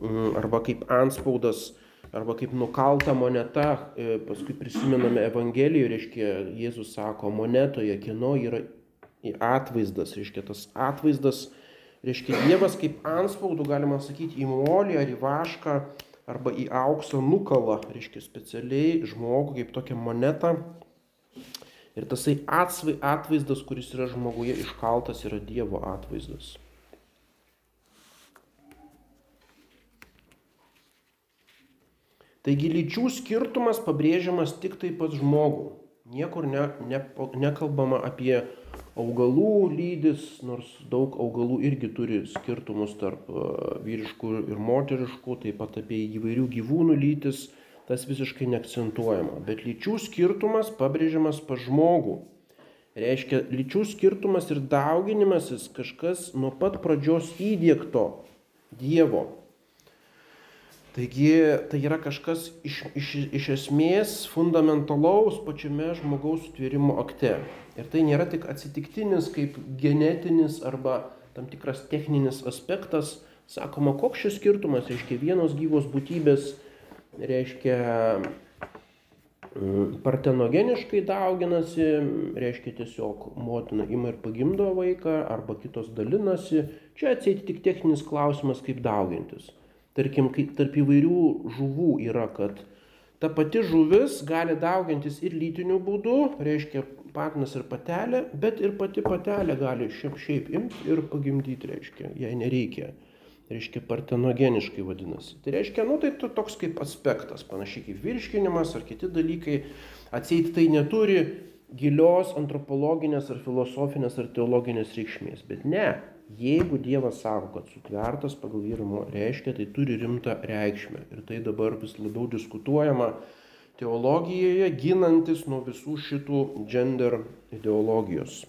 mm, arba kaip anspaudas, arba kaip nukalta moneta, e, paskui prisimename Evangelijoje, reiškia Jėzus sako, monetoje kieno yra atvaizdas, reiškia tas atvaizdas, reiškia Dievas kaip anspaudų, galima sakyti, į molį ar į vašką, arba į auksą nukala, reiškia specialiai žmogų kaip tokią monetą Ir tasai atsvai, atvaizdas, kuris yra žmoguje iškaltas, yra Dievo atvaizdas. Taigi lyčių skirtumas pabrėžiamas tik tai pats žmogų. Niekur ne, ne, nekalbama apie augalų lydis, nors daug augalų irgi turi skirtumus tarp vyriškų ir moteriškų, taip pat apie įvairių gyvūnų lytis tas visiškai neakcentuojama. Bet lyčių skirtumas pabrėžiamas pa žmogų. Reiškia, lyčių skirtumas ir dauginimasis kažkas nuo pat pradžios įdėkto Dievo. Taigi tai yra kažkas iš, iš, iš esmės fundamentalaus pačiame žmogaus sutvėrimo akte. Ir tai nėra tik atsitiktinis kaip genetinis arba tam tikras techninis aspektas. Sakoma, koks šis skirtumas, reiškia vienos gyvos būtybės reiškia mm, partenogeniškai dauginasi, reiškia tiesiog motina ima ir pagimdo vaiką, arba kitos dalinasi. Čia atsėti tik techninis klausimas, kaip daugintis. Tarkim, tarp įvairių žuvų yra, kad ta pati žuvis gali daugintis ir lytiniu būdu, reiškia patinas ir patelė, bet ir pati patelė gali šiaip šiaip imti ir pagimdyti, reiškia, jai nereikia reiškia partenogeniškai vadinasi. Tai reiškia, nu tai toks kaip aspektas, panašiai kaip virškinimas ar kiti dalykai, atseit tai neturi gilios antropologinės ar filosofinės ar teologinės reikšmės. Bet ne, jeigu Dievas sako, kad sutvertas pagal vyrimo reiškia, tai turi rimtą reikšmę. Ir tai dabar vis labiau diskutuojama teologijoje, ginantis nuo visų šitų gender ideologijos.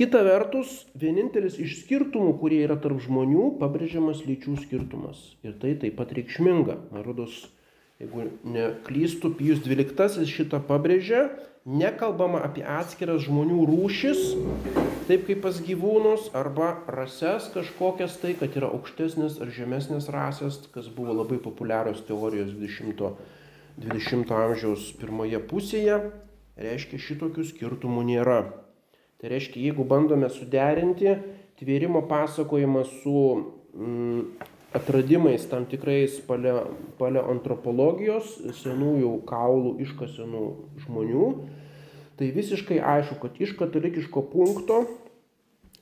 Kita vertus, vienintelis iš skirtumų, kurie yra tarp žmonių, pabrėžiamas lyčių skirtumas. Ir tai taip pat reikšminga. Narodos, jeigu neklystų, Pijus XII šitą pabrėžia, nekalbama apie atskiras žmonių rūšis, taip kaip pas gyvūnus, arba rases kažkokias tai, kad yra aukštesnės ar žemesnės rasės, kas buvo labai populiarios teorijos 20, 20 amžiaus pirmoje pusėje, reiškia šitokių skirtumų nėra. Tai reiškia, jeigu bandome suderinti tvėrimo pasakojimą su mm, atradimais tam tikrais paleoantropologijos, senųjų kaulų iškasenų žmonių, tai visiškai aišku, kad iš katalikiško punkto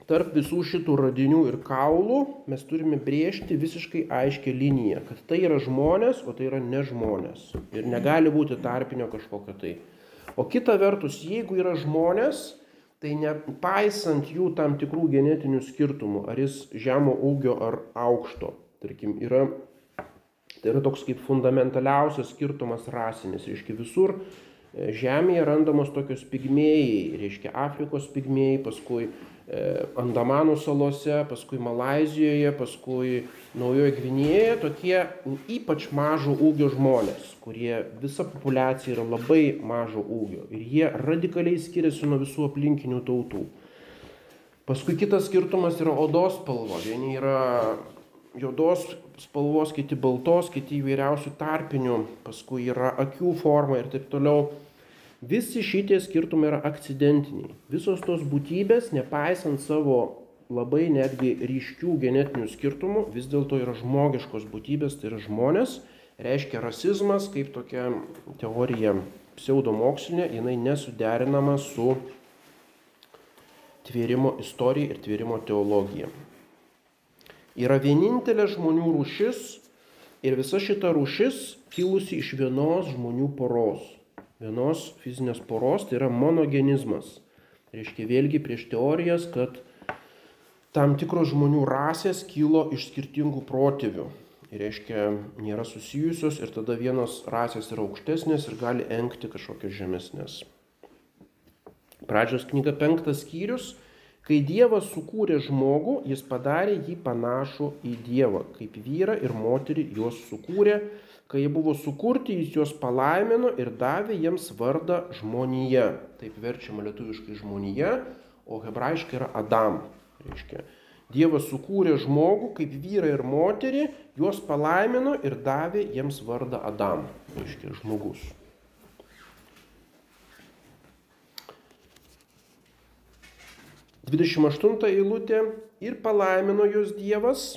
tarp visų šitų radinių ir kaulų mes turime brėžti visiškai aiškę liniją, kad tai yra žmonės, o tai yra ne žmonės. Ir negali būti tarpinio kažkokio tai. O kita vertus, jeigu yra žmonės, tai nepaisant jų tam tikrų genetinių skirtumų, ar jis žemo ūgio ar aukšto, tarkim, yra, tai yra toks kaip fundamentaliausias skirtumas rasinis, reiškia visur e, Žemėje randamos tokios pigmėjai, reiškia Afrikos pigmėjai, paskui Andamanų salose, paskui Malazijoje, paskui Naujoje Gvinėje, tokie ypač mažo ūgio žmonės, kurie visa populiacija yra labai mažo ūgio ir jie radikaliai skiriasi nuo visų aplinkinių tautų. Paskui kitas skirtumas yra odos spalva. Vieni yra juodos spalvos, kiti baltos, kiti įvairiausių tarpinių, paskui yra akių forma ir taip toliau. Visi šitie skirtumai yra akcidentiniai. Visos tos būtybės, nepaisant savo labai netgi ryškių genetinių skirtumų, vis dėlto yra žmogiškos būtybės, tai yra žmonės. Reiškia rasizmas kaip tokia teorija pseudomokslinė, jinai nesuderinama su tvėrimo istorija ir tvėrimo teologija. Yra vienintelė žmonių rūšis ir visa šita rūšis kilusi iš vienos žmonių poros vienos fizinės poros, tai yra monogenizmas. Reiškia vėlgi prieš teorijas, kad tam tikros žmonių rasės kilo iš skirtingų protėvių. Ir reiškia, nėra susijusios ir tada vienos rasės yra aukštesnės ir gali enkti kažkokios žemesnės. Pradžios knyga penktas skyrius. Kai Dievas sukūrė žmogų, jis padarė jį panašų į Dievą. Kaip vyrą ir moterį juos sukūrė, Kai jie buvo sukurti, jis juos palaimino ir davė jiems vardą žmonija. Taip verčiama lietuviškai žmonija, o hebrajiškai yra Adam. Reiškia, Dievas sukūrė žmogų kaip vyrą ir moterį, juos palaimino ir davė jiems vardą Adam. Reiškia, žmogus. Dvidešimt aštunta eilutė ir palaimino juos Dievas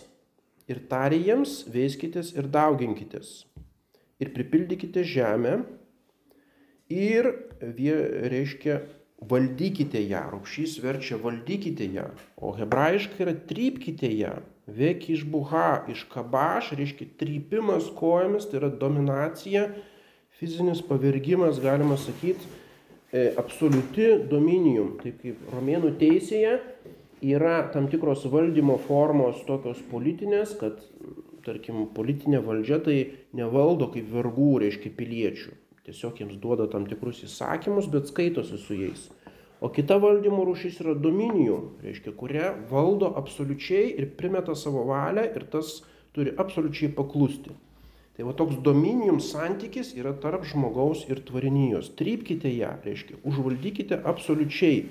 ir tarė jiems, veiskitės ir dauginkitės ir pripildykite žemę ir, reiškia, valdykite ją. Rūpšys verčia valdykite ją, o hebrajiškai yra trypkite ją. Vek iš buha, iš kabaš, reiškia trypimas kojomis, tai yra dominacija, fizinis pavirgimas, galima sakyti, e, absoliuti dominijum. Taip kaip romėnų teisėje yra tam tikros valdymo formos tokios politinės, kad tarkim, politinė valdžia tai nevaldo kaip vergų, reiškia piliečių. Tiesiog jiems duoda tam tikrus įsakymus, bet skaitosi su jais. O kita valdymo rūšis yra dominijų, reiškia, kuria valdo absoliučiai ir primeta savo valią ir tas turi absoliučiai paklusti. Tai va toks dominijum santykis yra tarp žmogaus ir tvarinijos. Trypkite ją, reiškia, užvaldykite absoliučiai.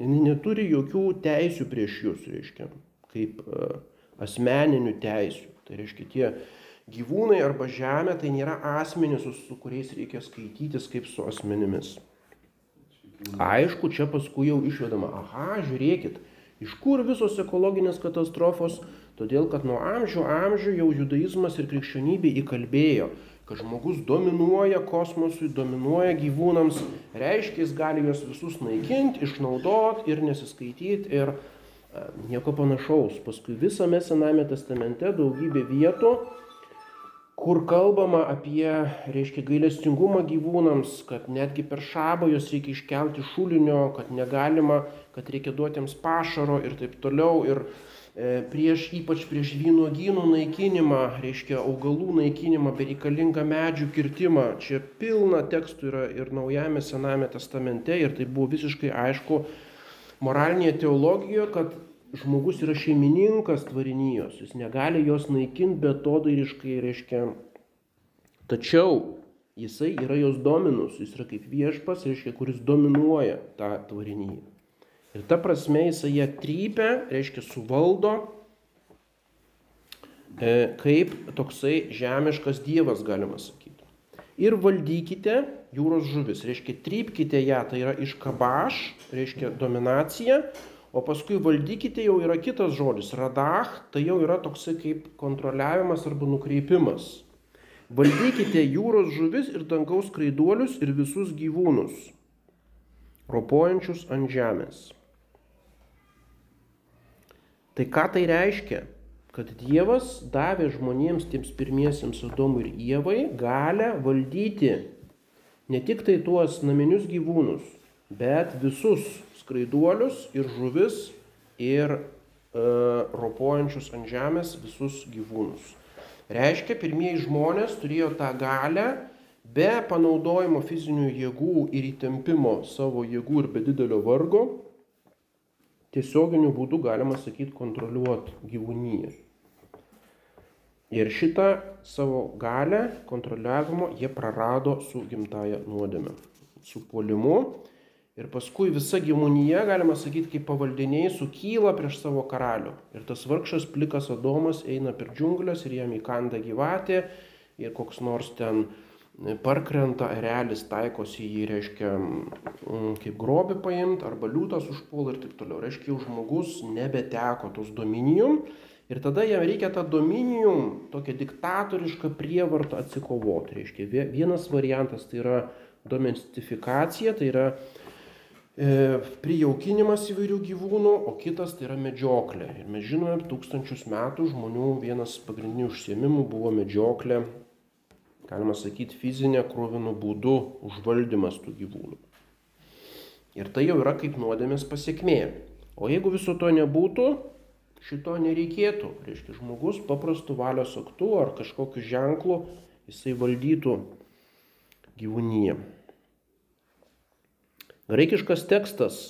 Jis neturi jokių teisių prieš jūs, reiškia, kaip uh, asmeninių teisių. Tai reiškia, tie gyvūnai arba žemė tai nėra asmenys, su, su kuriais reikia skaitytis kaip su asmenimis. Aišku, čia paskui jau išvedama, aha, žiūrėkit, iš kur visos ekologinės katastrofos, todėl kad nuo amžių amžių jau judaizmas ir krikščionybė įkalbėjo, kad žmogus dominuoja kosmosui, dominuoja gyvūnams, reiškia, jis gali juos visus naikinti, išnaudoti ir nesiskaityti ir Nieko panašaus. Paskui visame Sename testamente daugybė vietų, kur kalbama apie, reiškia, gailestingumą gyvūnams, kad netgi per šabą juos reikia iškelti šulinio, kad negalima, kad reikia duoti jiems pašaro ir taip toliau. Ir e, prieš, ypač prieš vynuogynų naikinimą, reiškia, augalų naikinimą, bereikalingą medžių kirtimą. Čia pilna tekstų yra ir Naujame Sename testamente ir tai buvo visiškai aišku moralinėje teologijoje, kad žmogus yra šeimininkas tvarinijos, jis negali jos naikinti betodairiškai, reiškia. Tačiau jisai yra jos dominus, jis yra kaip viešpas, reiškia, kuris dominuoja tą tvarinyje. Ir ta prasme jisai ją trypia, reiškia, suvaldo e, kaip toksai žemiškas dievas, galima sakyti. Ir valdykite jūros žuvis. Reiškia, trypkite ją, tai yra iš kabaš, reiškia dominacija, o paskui valdykite jau yra kitas žodis. Radach, tai jau yra toksai kaip kontroliavimas arba nukreipimas. Valdykite jūros žuvis ir dangaus kraiduolius ir visus gyvūnus, ropojančius ant žemės. Tai ką tai reiškia? Kad Dievas davė žmonėms, tiems pirmiesiems Adomui ir Ievai, galę valdyti ne tik tai tuos naminius gyvūnus, bet visus skraiduolius ir žuvis ir e, ropojančius ant žemės visus gyvūnus. Reiškia, pirmieji žmonės turėjo tą galę be panaudojimo fizinių jėgų ir įtempimo savo jėgų ir be didelio vargo, tiesioginiu būdu, galima sakyti, kontroliuoti gyvūnyje. Ir šitą savo galę kontroliavimo jie prarado su gimtaja nuodėme, su puolimu. Ir paskui visa gyvūnyje, galima sakyti, kaip pavaldiniai sukyla prieš savo karalių. Ir tas vargšas plikas Adomas eina per džiunglės ir jam įkanda gyvatė ir koks nors ten parkrenta erelis taikosi jį, reiškia, mm, kaip grobį paimti, arba liūtas užpuola ir taip toliau. Reiškia, jau žmogus nebeteko tos dominijum Ir tada jam reikia tą dominijum, tokią diktatorišką prievartą atsikovoti. Reiškia, vienas variantas tai yra domestifikacija, tai yra e, prijaukinimas įvairių gyvūnų, o kitas tai yra medžioklė. Ir mes žinome, tūkstančius metų žmonių vienas pagrindinių užsiemimų buvo medžioklė, galima sakyti, fizinė krovinų būdu užvaldymas tų gyvūnų. Ir tai jau yra kaip nuodėmės pasiekmė. O jeigu viso to nebūtų, šito nereikėtų. Reiškia, žmogus paprastu valios aktu ar kažkokiu ženklu jisai valdytų gyvūnyje. Graikiškas tekstas.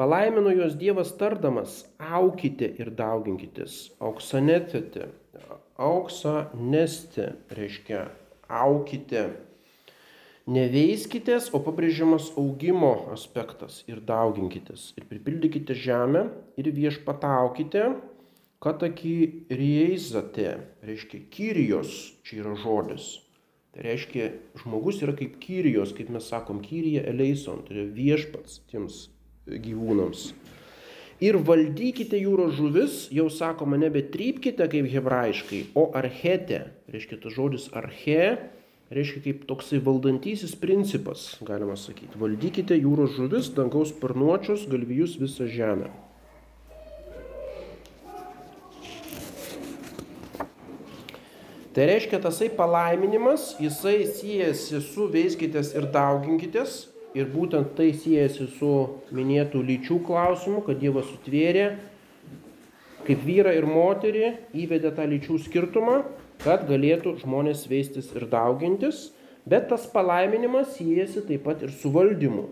Palaimino juos Dievas tardamas, aukite ir dauginkitės, auksanetėte, auksa nesti, reiškia, aukite. Neveiskitės, o pabrėžiamas augimo aspektas ir dauginkitės. Ir pripildykite žemę ir viešpataukite, kad aki reizate, reiškia kyrijos, čia yra žodis. Tai reiškia, žmogus yra kaip kyrijos, kaip mes sakom, kyrija eleison, tai yra viešpats tiems gyvūnams. Ir valdykite jūros žuvis, jau sakoma, nebetrypkite kaip hebrajiškai, o archete, reiškia tas žodis arche, reiškia kaip toksai valdantysis principas, galima sakyti. Valdykite jūros žuvis, dangaus sparnuočius, galvijus visą žemę. Tai reiškia tasai palaiminimas, jisai siejasi su veiskitės ir dauginkitės. Ir būtent tai siejasi su minėtų lyčių klausimu, kad Dievas sutvėrė kaip vyrą ir moterį, įvedė tą lyčių skirtumą, kad galėtų žmonės veistis ir daugintis. Bet tas palaiminimas siejasi taip pat ir su valdymu.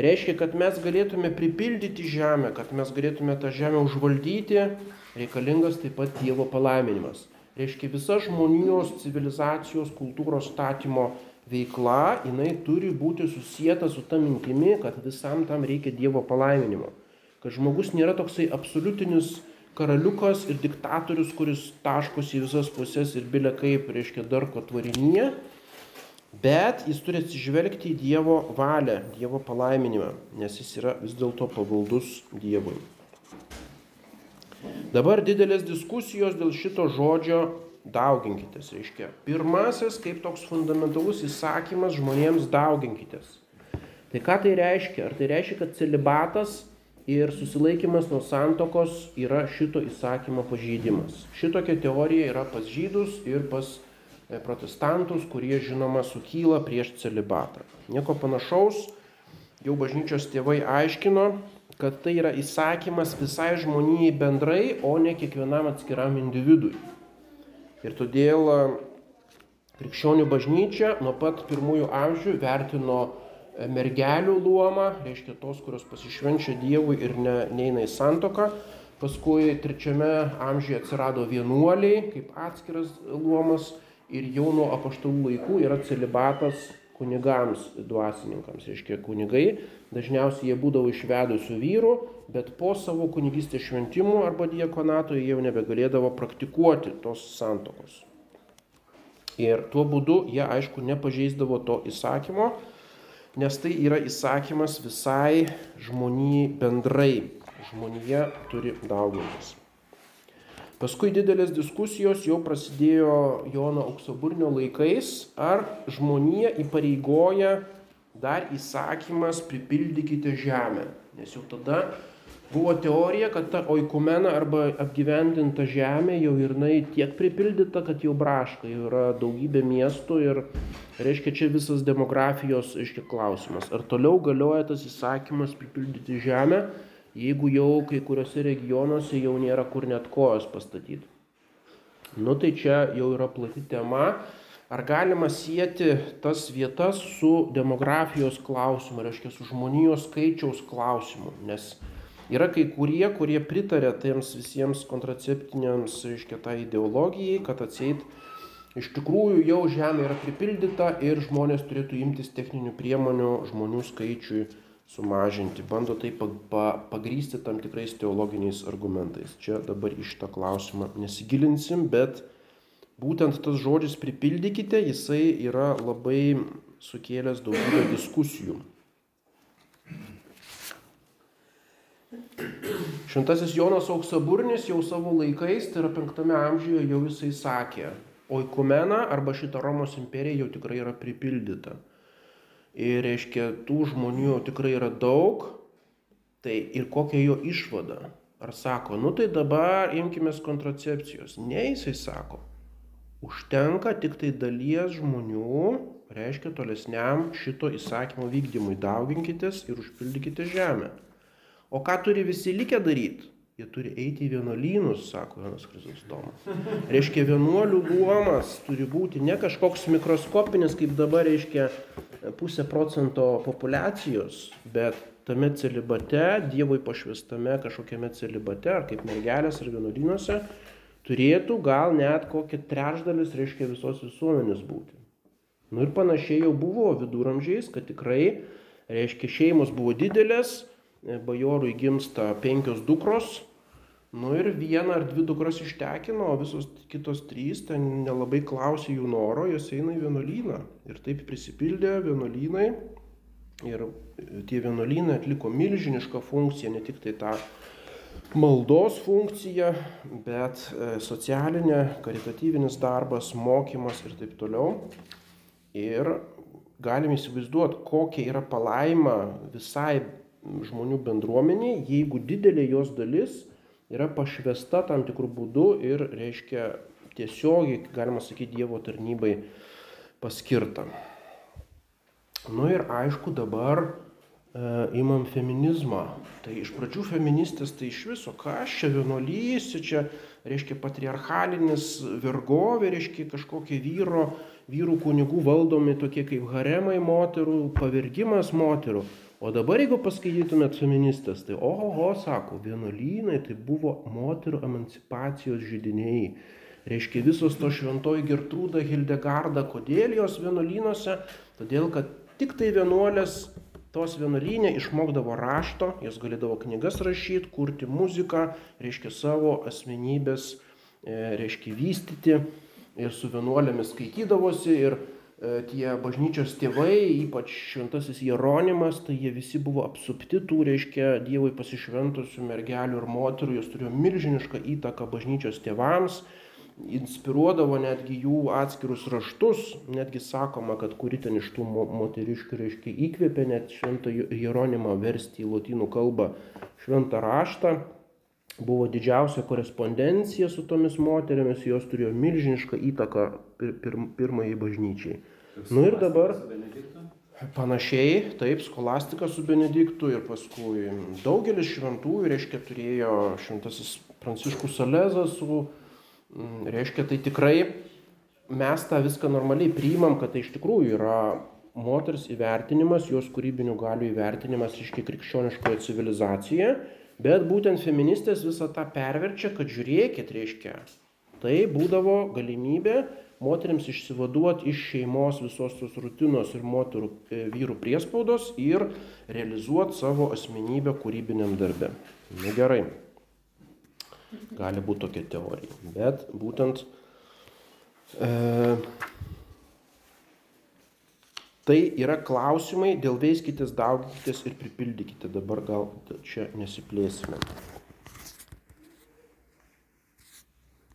Reiškia, kad mes galėtume pripildyti žemę, kad mes galėtume tą žemę užvaldyti, reikalingas taip pat Dievo palaiminimas. Reiškia, visa žmonijos civilizacijos kultūros statymo veikla, jinai turi būti susijęta su ta mintimi, kad visam tam reikia Dievo palaiminimo. Kad žmogus nėra toksai absoliutinis karaliukas ir diktatorius, kuris taškosi į visas pusės ir bilia kaip, reiškia, darko tvarinyje, bet jis turi atsižvelgti į Dievo valią, Dievo palaiminimą, nes jis yra vis dėlto pavaldus Dievui. Dabar didelės diskusijos dėl šito žodžio dauginkitės, reiškia. Pirmasis, kaip toks fundamentalus įsakymas žmonėms dauginkitės. Tai ką tai reiškia? Ar tai reiškia, kad celibatas ir susilaikimas nuo santokos yra šito įsakymo pažeidimas? Šitokia teorija yra pas žydus ir pas e, protestantus, kurie žinoma sukyla prieš celibatą. Nieko panašaus jau bažnyčios tėvai aiškino, kad tai yra įsakymas visai žmonijai bendrai, o ne kiekvienam atskiram individui. Ir todėl e, krikščionių bažnyčia nuo pat pirmųjų amžių vertino e, mergelių luomą, reiškia tos, kurios pasišvenčia Dievui ir ne, neina į santoką. Paskui trečiame amžiuje atsirado vienuoliai kaip atskiras luomas ir jau nuo apaštalų laikų yra celibatas kunigams, dvasininkams. Reiškia, kunigai dažniausiai jie būdavo išvedusių vyrų, bet po savo kunigystės šventimų arba diekonato jie jau nebegalėdavo praktikuoti tos santokos. Ir tuo būdu jie aišku nepažeisdavo to įsakymo, nes tai yra įsakymas visai žmonijai bendrai. Žmonija turi daugintis. Paskui didelės diskusijos jau prasidėjo Jono auksaburnio laikais, ar žmonija įpareigoja dar įsakymas pripildykite žemę. Nes jau tada buvo teorija, kad ta oikumena arba apgyvendinta žemė jau ir jinai tiek pripildyta, kad jau braška, jau yra daugybė miestų ir reiškia čia visas demografijos aiškia klausimas. Ar toliau galioja tas įsakymas pripildyti žemę? jeigu jau kai kuriuose regionuose jau nėra kur net kojos pastatyti. Nu tai čia jau yra plati tema. Ar galima sieti tas vietas su demografijos klausimu, reiškia su žmonijos skaičiaus klausimu, nes yra kai kurie, kurie pritarė tiems visiems kontraceptiniams, reiškia, tai ideologijai, kad atseit iš tikrųjų jau žemė yra pripildyta ir žmonės turėtų imtis techninių priemonių žmonių skaičiui sumažinti, bando tai pagrysti tam tikrais teologiniais argumentais. Čia dabar iš tą klausimą nesigilinsim, bet būtent tas žodis pripildykite, jisai yra labai sukėlęs daugybę diskusijų. Šventasis Jonas Auksaburnis jau savo laikais, tai yra penktame amžiuje, jau jisai sakė, oikumena arba šita Romos imperija jau tikrai yra pripildyta. Ir reiškia, tų žmonių tikrai yra daug. Tai ir kokia jo išvada? Ar sako, nu tai dabar imkime kontracepcijos. Ne, jisai sako, užtenka tik tai dalies žmonių, reiškia tolesniam šito įsakymo vykdymui. Dauginkitės ir užpildykite žemę. O ką turi visi likę daryti? Jie turi eiti į vienuolynus, sako Jonas Krizostomas. Reiškia, vienuolių luomas turi būti ne kažkoks mikroskopinis, kaip dabar reiškia pusę procento populacijos, bet tame celibate, Dievui pašvestame kažkokiame celibate, ar kaip mergelės, ar vienuolynuose, turėtų gal net kokia trečdalis, reiškia, visos visuomenės būti. Nu ir panašiai jau buvo viduramžiais, kad tikrai, reiškia, šeimos buvo didelės, bajorui gimsta penkios dukros, nu ir vieną ar dvi dukras ištekino, o visos kitos trys ten nelabai klausė jų noro, jos eina į vienuolyną. Ir taip prisipildė vienuolynai. Ir tie vienuolynai atliko milžinišką funkciją, ne tik tai tą maldos funkciją, bet e, socialinė, karitatyvinis darbas, mokymas ir taip toliau. Ir galim įsivaizduoti, kokia yra palaima visai žmonių bendruomeniai, jeigu didelė jos dalis yra pašvesta tam tikrų būdų ir reiškia tiesiogiai, galima sakyti, Dievo tarnybai paskirta. Nu ir aišku, dabar imam feminizmą. Tai iš pradžių feministės tai iš viso, kas čia vienuolysi, čia reiškia patriarchalinis vergovė, reiškia kažkokie vyro, vyrų kunigų valdomi tokie kaip haremai moterų, pavergimas moterų. O dabar jeigu paskaitytumėt feministas, tai oho, sako, vienuolynai tai buvo moterų emancipacijos žydiniai. Reiškia visos to šventoji Gertrūda Hildegarda, kodėl jos vienuolynuose? Todėl, kad tik tai vienuolės tos vienuolynė išmokdavo rašto, jos galėdavo knygas rašyti, kurti muziką, reiškia savo asmenybės, e, reiškia vystyti ir su vienuolėmis skaitydavosi ir tie bažnyčios tėvai, ypač šventasis Jeronimas, tai jie visi buvo apsupti tų, reiškia, Dievui pasišventusių mergelių ir moterų, jos turėjo milžinišką įtaką bažnyčios tėvams inspiruodavo netgi jų atskirus raštus, netgi sakoma, kad kuri ten iš tų moteriškių, reiškia, įkvėpė net šventą Jeronimą versti į lotynų kalbą šventą raštą. Buvo didžiausia korespondencija su tomis moteriamis, jos turėjo milžinišką įtaką pir, pir, pirmąjį bažnyčiai. Nu ir dabar panašiai, taip, skolastika su Benediktu ir paskui daugelis šventųjų, reiškia, turėjo šventasis Pranciškus Salezas su Mm, reiškia, tai tikrai mes tą viską normaliai priimam, kad tai iš tikrųjų yra moters įvertinimas, jos kūrybinių galių įvertinimas, reiškia, krikščioniškoje civilizacijoje, bet būtent feministės visą tą perverčia, kad žiūrėkit, reiškia, tai būdavo galimybė moteriams išsivaduoti iš šeimos visos tos rutinos ir moterų e, vyrų priespaudos ir realizuoti savo asmenybę kūrybiniam darbe. Na gerai. Gali būti tokia teorija. Bet būtent e, tai yra klausimai dėl veiskitės, daugykitės ir pripildykite. Dabar gal čia nesiplėsime.